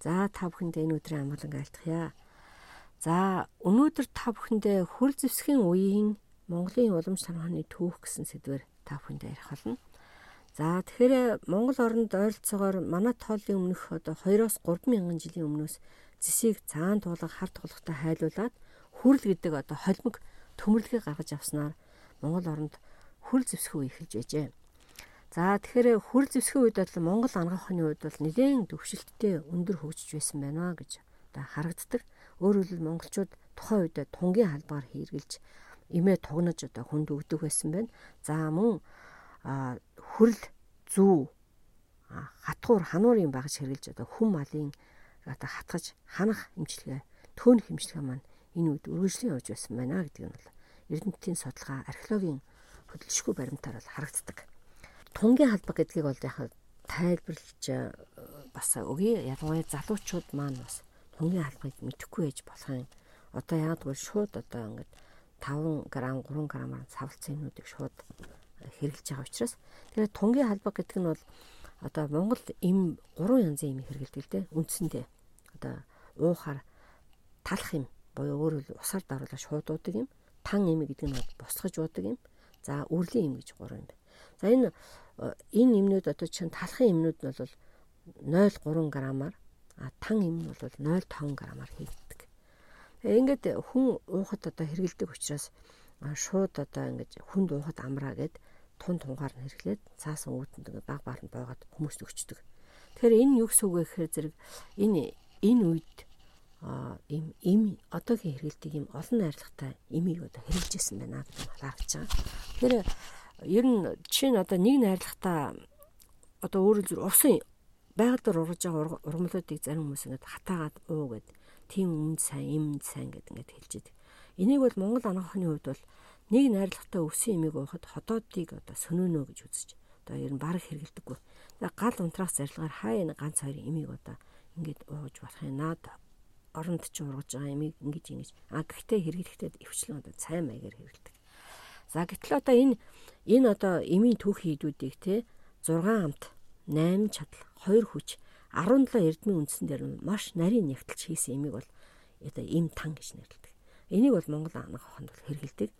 За та бүхэндээ энэ өдрийн амгалан айлтгая. За өнөөдөр та бүхэндээ хөр зэвсгийн үеийн Монголын уламж санааны түүх гэсэн сэдвээр та бүхэндээ ярих болно. За тэгэхээр Монгол оронд ойролцоогоор манай тоолын өмнөх одоо 2-оос 3 мянган жилийн өмнөөс зэсийг цаан туулга хар туулгатай хайлуулад хүрл гэдэг одоо холимог төмөрлөгийг гаргаж авснаар Монгол оронд хөр зэвсхэн үе эхэлж байжээ. За тэгэхээр хөр зэвсхэн үед бол Монгол ангаахны үед бол нэлээд төвшөлттэй өндөр хөгжиж байсан байна гэж одоо харагддаг. Өөрөөр хэлбэл монголчууд тухайн үед тунгийн халбаар хэрэгжилж имээ тугнаж одоо хүнд өгдөг байсан байна. За мөн хөрл зүү хатгуур хануурын багж хэрэгжилж одоо хүм малын одоо хатгаж ханах эмчилгээ төөнх эмчилгээ маань энэ үед үргэлжлэн явж байсан байна гэдэг нь бол Эрдэнэтийн судалгаа археологийн хөдөлшгүй баримтаар бол харагддаг. Тунгийн халбаг гэдгийг бол яг тайлбарлаж э, бас өгье. Ялангуяа залуучууд маань бас тунгийн халбагыг мэдэхгүй байж болох юм. Одоо яг л шууд одоо ингээд 5 г 3 г-аар савлцсан юмнуудыг шууд хэрэглэж байгаа учраас тэгээд тунгийн халбаг гэдэг нь бол одоо Монгол им 3 янзын им хэрэглэдэг л дээ. Үндсэндээ одоо уухаар талах юм буюу өөрөөр усаар даруулаад шууд уудаг юм тан эми гэдэг нь босгож уудаг юм. За үрлийн эм гэж гурван юм байна. За энэ энэ эмнүүд одоо чинь талхын эмнүүд нь бол 0.3 грамаар а тан эм нь бол 0.5 грамаар хийгддэг. Тэгээ ингээд хүн уухад одоо хэргэлдэг учраас шууд одоо ингэж хүнд уухад амраа гэд тун тунгаар нь хэрэглээд цаасан үүдэнд ингээ баг бааланд боогаад хүмүүст өгчдөг. Тэгэхээр энэ юу гэсэн үг вэ гэхээр зэрэг энэ энэ үед ийм им одоогийн хэрэгэлтийг им олон найрлагатай имийг одоо хэрэгжижсэн байна нь харагдаж байгаа. Тэгэхээр ер нь чинь одоо нэг найрлагатай одоо өөрөөр зүр усан байгаль дээр ургаж байгаа ургамлуудыг зарим хүмүүс ингээд хатаагаад уу гэд тийм өмнө сайн им сайн гэд ингээд хэлж идэг. Энийг бол Монгол анагаахны хувьд бол нэг найрлагатай өвсөн имийг уухад ходоодыг одоо сөнөөнө гэж үзэж одоо ер нь баг хэрэгэлдэггүй. Гал унтраах зарилгаар хаа энэ ганц хоёр имийг одоо ингээд ууж болох юм наад оронд ч ургаж байгаа ямиг ингэж ингэж а гэхдээ хэрэглэхдээ өвчлөн одоо цай маягаар хэрэглэдэг. За гэтэл одоо энэ энэ одоо эмийн түүхийн хідүүдийг те 6 амт 8 чадал 2 хүч 17 эрдмийн үндсэн дээр маш нарийн нягтлж хийсэн эмийг бол одоо эм тан гэж нэрлэдэг. Энийг бол Монгол анх хохонд бол хэрэглэдэг.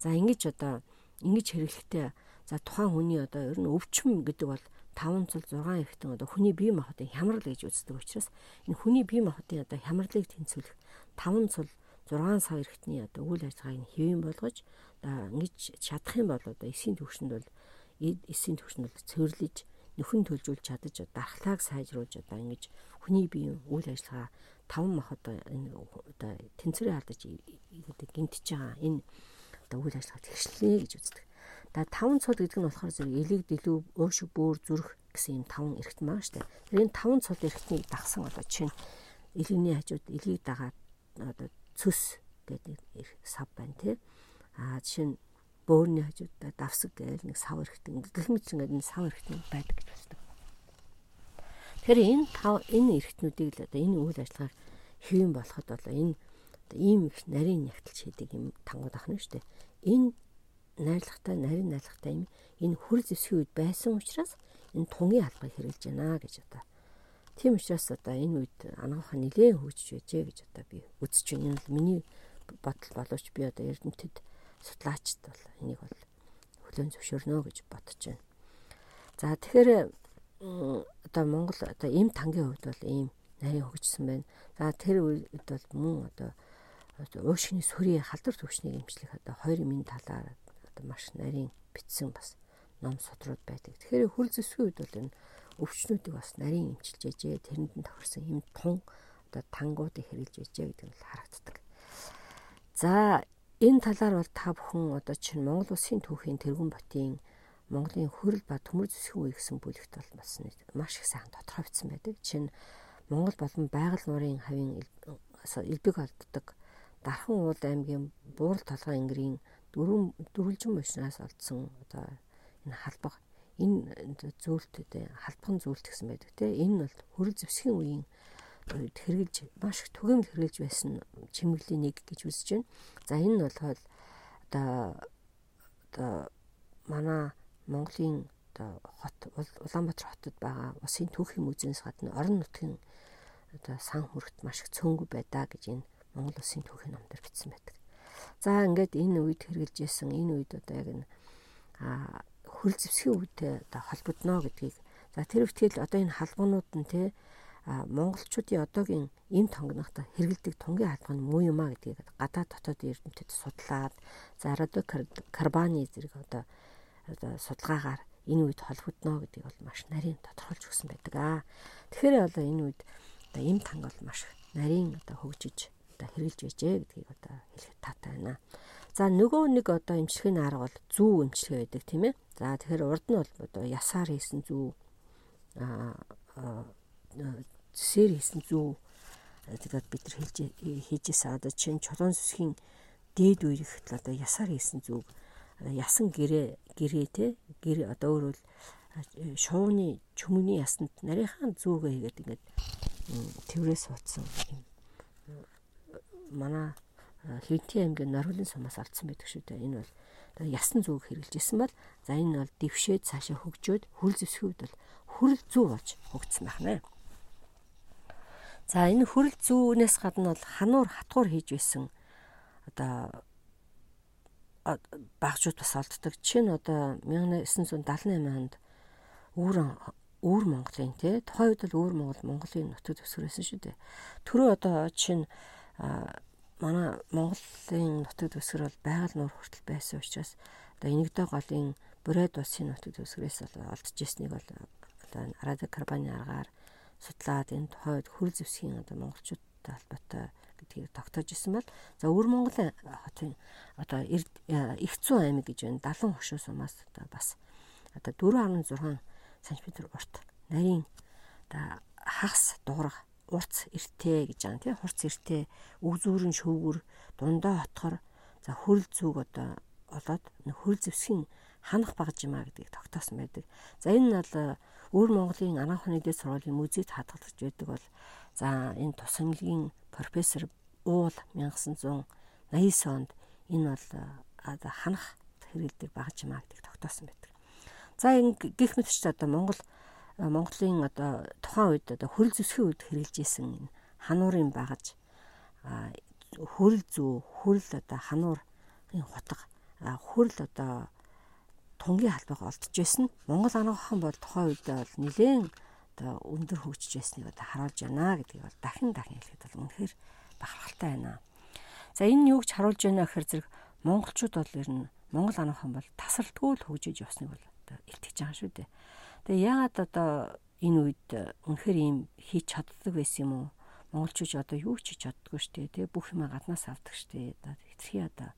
За ингэж одоо ингэж хэрэглэхдээ за тухайн хүний одоо ер нь өвчмөн гэдэг бол 5 цул 6 эрхтэн одоо хүний бие махбодын хямрал гэж үздэг учраас энэ хүний бие махбодын одоо хямралыг тэнцвүүлэх 5 цул 6 сая эрхтний одоо үйл ажиллагааг хэвэн болгож ингэж чадах юм бол одоо эсийн төвшөнд бол эсийн төвшөнд бол цэвэрлэж нөхөн төлжүүлж чадаж дархлааг сайжруулж одоо ингэж хүний биеийн үйл ажиллагаа таван мах одоо энэ одоо тэнцвэрээ алдаж гинтэж байгаа энэ одоо үйл ажиллагаа тэгшлээ гэж үздэг. Да таван цул гэдэг нь болохоор зэрэг элэг дэлүү өшөг бөөр зүрх гэсэн юм таван эргэтэн байгаа штэ. Тэр энэ таван цул эргэтнийг дагсан одоо чинь элэгний хажууд элийг дагаад одоо цөс гэдэг сав байна тий. Аа жишээ нь бөөрийн хажуудаа давсаг гээл нэг сав эргэтэн гэх мэт чинь энэ сав эргэтэн байдаг гэж байна. Тэгэхээр энэ тав энэ эргэтнүүдийг л одоо энэ үйл ажиллагааг хэвэн болоход бол энэ ийм их нарийн нягтлж хийдэг юм тангууд ахна штэ. Энэ найрлагатай нарийн найрлагатай юм энэ хөр зэвсгийн үед байсан учраас энэ тунгийн албыг хэрэгжилж байна гэж одоо. Тийм учраас одоо энэ үед анагаах нэлээд хөгжиж байжээ гэж одоо би үзэж байна. Миний бодол боловч би одоо Эрдэнэтэд судлаачд бол энийг бол хөлөөн зөвшөөрнө гэж бодож байна. За тэгэхээр одоо Монгол одоо им тангийн хувьд бол ийм нарийн хөгжсөн байна. За тэр үед бол мөн одоо уушгины сүрийн халдвар төвчнийг эмчлэх одоо хоёр минь талаар одоо маш нарийн битсэн бас ном судрууд байдаг. Тэгэхээр хөл зэсгийн үед бол энэ өвчнүүдийг бас нарийн эмчилж яжээ. Тэрэнд нь тохирсон юм тун одоо тангуудыг хэрэгжилж яжээ гэдэг нь харагддаг. За энэ талаар бол та бүхэн одоо чинь Монгол Улсын түүхийн тэргүүн ботын Монголын хөрөл ба төмөр зэсгийн үе гэсэн бүлэгт бол бас маш их сайхан тодорхойлцсон байдаг. Чинь Монгол болон байгаль нуурын хавийн элбэг олддог Дархан уул аймгийн Буурал толгой ангирын дөрвөн дөрвөлжин машинаас олдсон одоо энэ халбаг энэ зөөлтөд халбхан зөөлт гэсэн байдаг те энэ бол хөрөл зэвсгийн үеийн хэрэгжилж маш их түгээмэл хэрэгжилж байсан чимэглэлийн нэг гэж үзэж байна. За энэ нь болохоор одоо одоо манай Монголын одоо хот Улаанбаатар хотод байгаа усын түүхийн музейс гадна орон нутгийн одоо сан хүрэгт маш их цөөнгө байдаа гэж энэ Монгол Улсын түүхийн номдэр бичсэн байдаг. За ингээд энэ үед хэрэгжилж исэн энэ үед одоо яг а хөл зэвсгийн үедээ одоо холбогдно гэдгийг за тэр ихтгэл одоо энэ халбуунууд нь те монголчуудын одоогийн им тонгнохтой хэрэгэлдэг тунгийн халбаг нь муу юм а гэдгийг гадаад дотоод эрдэмтэд судлаад за радио карбоны зэрэг одоо одоо судалгаагаар энэ үед холбогдно гэдгийг бол маш нарийн тодорхойлж өгсөн байдаг аа. Тэгэхээр одоо энэ үед одоо им танг бол маш нарийн одоо хөгжиж одоо хэрэгжилж байжээ гэдгийг одоо хэлэх таатай байна. За нөгөө нэг одоо эмчилгээний арга бол зүү эмчилгээ байдаг тийм ээ. За тэгэхээр урд нь бол одоо ясаар хийсэн зүү аа зэсээр хийсэн зүү тэгээд бид нар хэлж хийжсэн одоо чинь чулуун сүсгийн дээд үерх одоо ясаар хийсэн зүг ясан гэрээ гэрээ те гэр одоо өөрөөр шувууны чөмгний ясанд нарийнхан зүүгээ хийгээд ингээд тэрврээс суудсан юм манай Хинтийн аймгийн Норвелийн сумаас алдсан байдаг шүү дээ. Энэ бол ясан зүг хэрэгжилж исэн бол за энэ бол дэвшээд цаашаа хөгжөөд хөл зэвсгүүд бол хүрэл зүү болж хөгжсөн байна. За энэ хүрэл зүүнээс гадна бол хануур хатгуур хийж байсан одоо багжууд бас олддог. Жишээ нь одоо 1978 онд үүр үүр Монголын тий тухайн үед л үүр Монгол Монголын нутаг төсвөрөөсөн шүү дээ. Төрөө одоо жишээ нь манай Монголын нутаг төсвөр бол байгаль нуур хүртэл байсан учраас одоо энэгдээ голын Бурайд улсын нутаг төсвөрөөс бол олдож ирснийг бол одоо радио карбоны аргаар судлаад энэ тухайн үед хөр зэвсгийн одоо монголчуудтай холбоотой гэдгийг тогтоож исэн бол за өвөр Монголын хотын одоо их зүүн аймаг гэж байна 70 хошуу сумаас одоо бас одоо 4.6 см урт нарийн одоо хагас дуурах урц эртээ гэж байгаа тийм хурц эртээ өг зүүрэн шөвгөр дундаа хотхор за хөрл зүг одоо олоод хөрл зэвсгийн ханах багж юмаа гэдгийг тогтоосон байдаг. За энэ нь бол өөр Монголын анаахны дэд сургуулийн музейд хадгалж байдаг бол за энэ тусамлгийн профессор уул 1989 онд энэ бол ханах хэрэгэлдэг багж юмаа гэдгийг тогтоосон байдаг. За гих мэтч одоо Монгол Монголын одоо тухайн үед одоо хөрөл зөсхийн үед хэрэгжилж исэн энэ хануурын багаж хөрөл зүү хөрөл одоо хануурын хутга хөрөл одоо тунгийн халбаг олдож байсан. Монгол анагахан бол тухайн үед бол нэлээд одоо өндөр хөгжиж байсныг одоо харуулж байна гэдгийг бол дахин дахин хэлэхэд бол үнэхээр бахархалтай байна. За энэ юу гэж харуулж байна гэхээр зэрэг монголчууд бол ер нь Монгол анагахан бол тасралтгүй л хөгжиж явсныг бол одоо илтгэж байгаа шүү дээ. Тэгээ яагаад одоо энэ үед үнэхээр ийм хийж чаддаг байсан юм уу? Монголчууд одоо юу ч хийж чаддгүй шүү дээ. Тэгээ бүх юм гаднаас авдаг шүү дээ. Одоо хэтэрхий одоо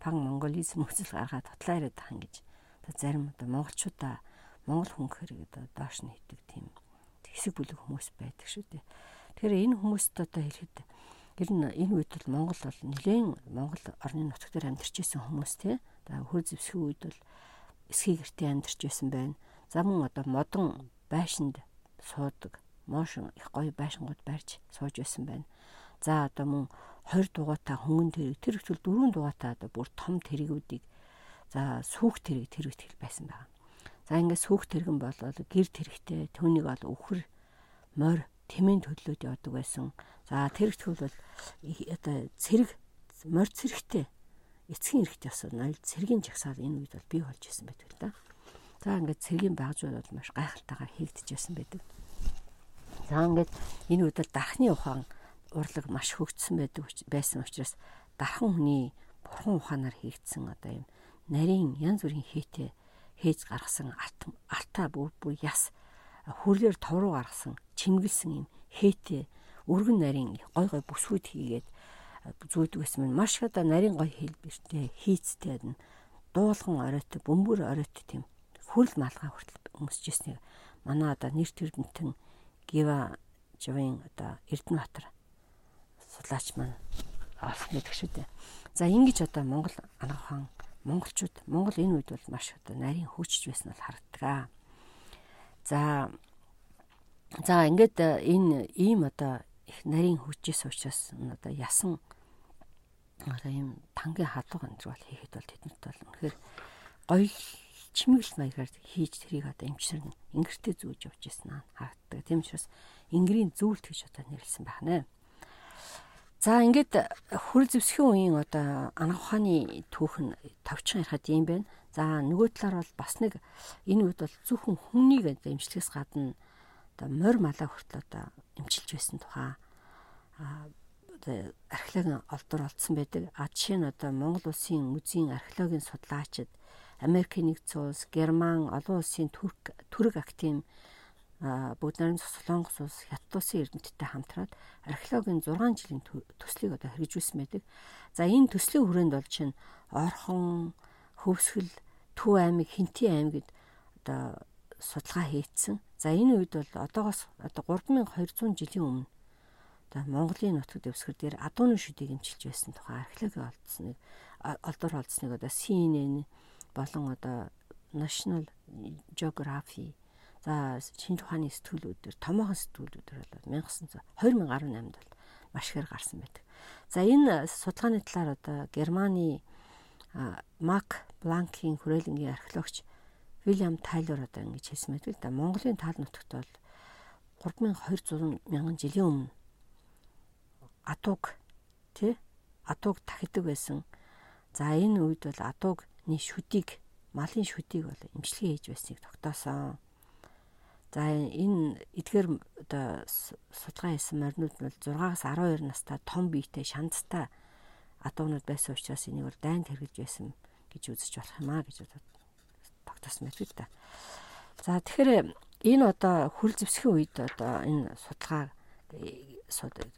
пан монголизм үзэл гаргаад тотлоо яриад байгаа юм гэж. Одоо зарим одоо монголчуудаа монгол хүн хэрэг одоо доош нь хийдэг тийм хэсэг бүлэг хүмүүс байдаг шүү дээ. Тэгэхээр энэ хүмүүст одоо хэлэхэд Гэр нь энэ үед бол Монгол бол нэлээд Монгол орны нутаг дээр амьдарч исэн хүмүүс тий. За хөр зэвсгийн үед бол эсхий гэртээ амьдарч исэн байна. За мөн одоо модон байшинд суудаг, моошин их гоё байшингууд барьж сууж исэн байна. За одоо мөн 20 дугаатай хөнгөн тэрэг тэр ихтэл дөрвөн дугаатай одоо бүр том тэрэгүүдийг за сүх тэрэг тэр ихтгэл байсан байна. За ингээд сүх тэрэгэн бол гэр тэрэгтэй түүнийг бол өвхөр морь тэмээн төлөөд явдаг байсан. За тэр ихтгэл бол одоо цэрэг морь цэрэгтэй эцгийн эрэхт ясаа ноёл цэргийн жагсаал энэ үед бол бий болж исэн байдаг л да. За ингээд цэргийн багжууд бол маш гайхалтайгаар хийгдэж байсан байдаг. За ингээд энэ үед л дархны ухаан урлаг маш хөгжсөн байдаг байсан учраас дархан хүний бурхан ухаанаар хийгдсэн одоо юм нарийн янз бүрийн хийтэй хийж гаргасан алтаа бүр бүр яс хүрлээр товруу гаргасан чимгэлсэн юм хээтэй өргөн нарийн гой гой бүсгүүд хийгээд зүйдэг гэсэн нь маш одоо нарийн гой хэлбэртэй хийцтэй адна. Дуулхан оройтой бөмбөр оройтой тийм хөрл малгай хүртэл өмсөж ирснийг манай одоо нэр төрдөнтөн гива живын одоо Эрдэнэбаатар судлаач маань олсон байдаг шүү дээ. За ингэж одоо Монгол анагахан монголчууд Монгол энэ үед бол маш одоо нарийн хөгжиж байсан бол харагддаг. За за ингээд энэ ийм одоо их нарийн хүчээс учраас одоо ясан одоо ийм тангийн хаалга энэ бол хийхэд бол тэднэрт бол үнэхээр гоё чимэглэл маягаар хийж тэрийг одоо эмчнэр ингэртэй зүүж явж ирсэн харагддаг. Тийм учраас Ингрийн зүйлт гэж одоо нэрлсэн байна. За ингээд хөр зэвсгийн үеийн одоо анх ухааны түүх нь товчхон ярихад юм байна. За нөгөө талаар бол бас нэг энэ үед бол зөвхөн хүнийг имжлэхээс гадна одоо морь малаа хүртэл одоо имчилж байсан тухай а археологийн олдор олдсон байдаг. А жишээ нь одоо Монгол улсын музейн археологийн судлаачид Америкийн нэгдсэн улс, Герман, олон улсын Турк, Түрэг актив бүгд нарийн Солонгос улс Хятад улсын эрдэмтдтэй хамтраад археологийн 6 жилийн төслийг одоо хэрэгжүүлсэн байдаг. За энэ төслийн хүрээнд бол чинь Орхон, Хөвсгөл, Төв аймаг, Хинтээ аймагт одоо судалгаа хийгдсэн. За энэ үед бол одоогоос одоо 3200 жилийн өмнө одоо Монголын нутаг дэвсгэр дээр адууны шүдийг эмчилж байсан тухай археологи олдсныг олдор олдсныг одоо CNN болон одоо National Geography За шинж ухааны сэтгүүлүүдээр томоохон сэтгүүлүүдээр бол 1900 2018 бол маш ихээр гарсан байдаг. За энэ судалгааны талаар одоо Германы Мак Бланкийн хүрээлэнгийн археологч Вильям Тайлор одоо ингэж хэлсэн байдаг л да. Монголын тал нутагт бол 3200 мянган жилийн өмнө атуг тий атуг тахидаг байсан. За энэ үед бол атугны шүдийг малын шүдийг бол имчилгээ хийж байсныг тогтоосон. За энэ эдгээр одоо судалгаа хийсэн моринууд нь 6-аас 12 настай том биетэй шандтай адуунууд байсан учраас энийг бол дайнд хэрглэж байсан гэж үзэж болох юм а гэж тогтоосон байдаг да. За тэгэхээр энэ одоо хөл зэвсгийн үед одоо энэ судалгаа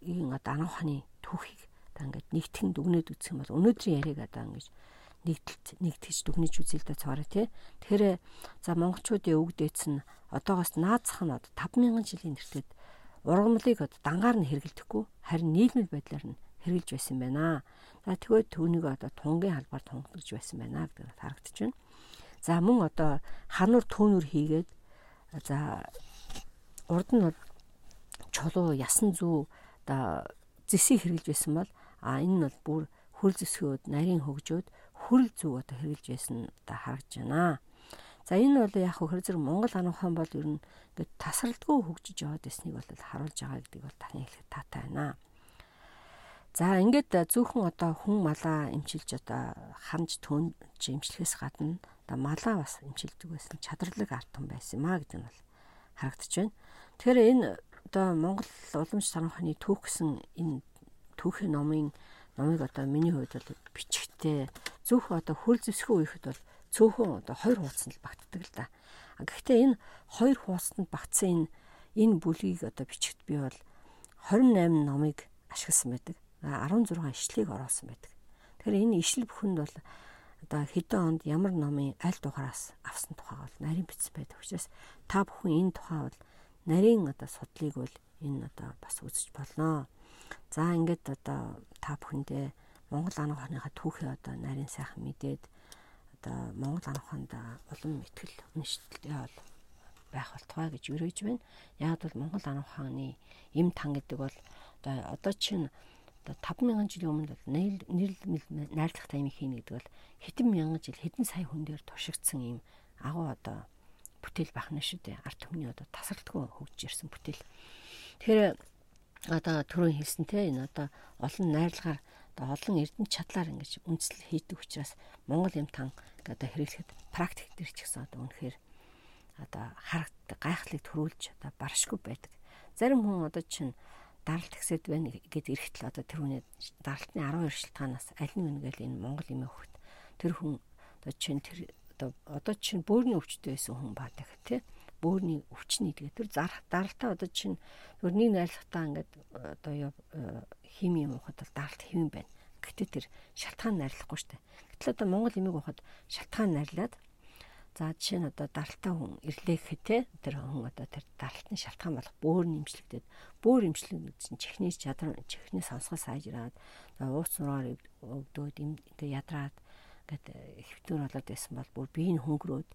ийм одоо анх ухааны түүхийг одоо ингээд нэгтгэн дүгнээд үзэх юм бол өнөөдрийн яриаг одоо ингэж нэгдэлт нэгтгэж дүгнэж үзье л да цаараа тий. Тэгэхээр за монголчуудын өвөг дээдс нь одоогоос наацах нь одоо 5000 жилийн нэртэд ургамлыг одоо дангаар нь хэрэгэлдэхгүй харин нийгмийн байдлаар нь хэрэгжилж байсан байна. За тэгвэл түүнийг одоо тунгийн халбаар тунгаж байсан байна гэдэг харагдаж байна. За мөн одоо хануур төөнөр хийгээд за урд нь чулуу ясан зүү одоо зэсийг хэрэгжилж байсан бол а энэ нь бол бүр хөл зэсгүүд нарийн хөгжөөд хөрөл зүг одоо хэрэгжилж байсан одоо харагдж байна. За энэ бол яг хөө зэрэг Монгол ан ухаан бол ер нь ингээд тасралтгүй хөгжиж яваад байсныг бол харуулж байгаа гэдэг бол дахин хэлэхэд таатай байна. За ингээд зөвхөн одоо хүн малаа эмчилж одоо хамж төөнж эмчлэхээс гадна одоо малаа бас эмчилдэг байсан чадварлаг ард түмэн байсан маа гэдэг нь бол харагдаж байна. Тэгэхээр энэ одоо Монгол уламж санханы түүх гэсэн энэ түүхийн номын номыг одоо миний хувьд бол бичгтээ зөвх одоо хөл зэвсхэн үехэд бол цөөхөн одоо хоёр хуудсанд багтдаг л да. Гэхдээ энэ хоёр хуудсанд багтсан энэ энэ бүлгийг одоо бичгт би бол 28 номыг ашигласан байдаг. 16 ишлэгийг оруулсан байдаг. Тэгэхээр энэ ишлэл бүхэнд бол одоо хэдэн онд ямар номын аль дугаараас авсан тухай бол нарийн бичсэн байдаг. Учраас та бүхэн энэ тухай бол нарийн одоо судлыг бол энэ одоо бас үзэж болно. За ингээд одоо та бүхэндээ Монгол ан ухааныхаа түүхээ одоо нарийн сайхан мэдээд одоо Монгол ан ухаанд улам ихтгэл үнэшилтэй бол байх болтугай гэж өрөөж байна. Яг бол Монгол ан ухааны эм тан гэдэг бол одоо одоо чинь одоо 5000 жилийн өмнө нэрлэл найрлах таймыг хийнэ гэдэг бол хэдэн мянган жил хэдэн сая хүн дээр туршигдсан юм агуу одоо бүтээл бахна шүү дээ. Арт түмний одоо тасралтгүй хөгжиж ирсэн бүтээл. Тэгэхээр одоо түрүүн хэлсэнтэй энэ одоо олон найрлагаар одоо олон эрдэнэ чадлаар ингэж үндэслэл хийдэг учраас Монгол юм тан одоо хэрэглэхэд практик дээр ч гэсэн одоо үнэхээр одоо харагддаг гайхлыг төрүүлж одоо баршгүй байдаг. Зарим хүн одоо чинь даралт ихсэд байна гэд эрэхтэл одоо тэрүүний даралтны 12 шилтгаанаас аль нэг нэгэл энэ Монгол юм хөхт тэр хүн одоо чинь тэр одоо одоо чинь бөөрийн өвчтөй байсан хүн баа гэх тээ бөөрийн өвчний тэгээ тэр даралтаа одоо чинь зөв нэг найрлагатаа ингээд одоо э, хими юм ухад бол даралт хэвэн байна. Гэтэ тэр шалтгаан найрлахгүй штэ. Гэтэл одоо Монгол имийг ухад шалтгаан найрлаад за жишээ нь одоо даралтаа хүн ирлээ гэхэд те тэр хүн одоо тэр даралтны шалтгаан болох бөөр нэмжлэгдээд бөөр имжлэг чинь чихний чадвар чихний сонсгол сайжраад ууц нураар өгдөөд ингээ ядраад ингээд хэвтүүр болоод байсан бол бүр би нь хөнгөрөөд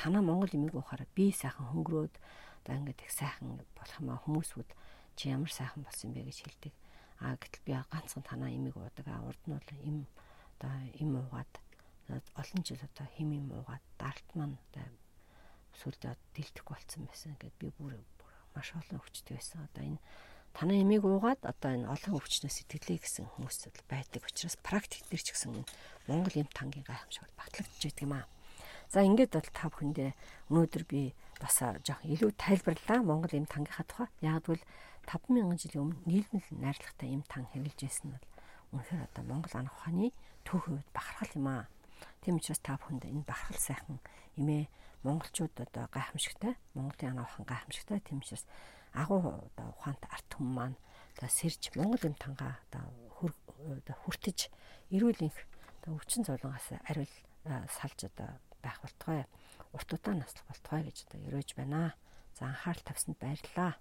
танаа Монгол имийг ухаараа би сайхан хөнгөрөөд одоо ингээд их сайхан болох юм аа хүмүүсүүд чи ямар сайхан болсон бэ гэж хэлдэг. Аа гэтэл би ганцхан танаа имийг уудаг. Аа урд нь бол им одоо им уугаад олон жил одоо хим им уугаад даралт маань одоо сүлдээ дэлдэхгүй болцсон байсан. Ингээд би бүр маш олон өвчтөй байсан. Одоо энэ танай эмийг уугаад одоо энэ олон өвчнөөс сэтгэлээ гэсэн хүмүүс байдаг учраас практик дээр ч гэсэн Монгол эм тангийн гайхамшиг батлагдж байдаг юм аа. За ингээд бол та бүхэндээ өнөөдөр би бас жоох илүү тайлбарлаа Монгол эм тангийнхаа тухай. Яг гэвэл 5000 жилийн өмнө нийлмэл найрлагатай эм тан хэрэгжилж байсан нь үнэхээр одоо Монгол анх ухааны түүхийн үед бахархал юм аа. Тийм учраас та бүхэнд энэ бахархал сайхан эмээ монголчууд одоо гайхамшигтай Монголын ана ухаан гайхамшигтай тийм учраас агуу одоо ухаант арт түмэн маань одоо сэрж Монгол эм тангаа одоо хүртэж эрүүл инх одоо өвчин зовлонгоос ариул салж одоо байх болтугай урт удаан наслах болтугай гэж одоо ерөөж байна. За анхаарал тавьсанд баярлалаа.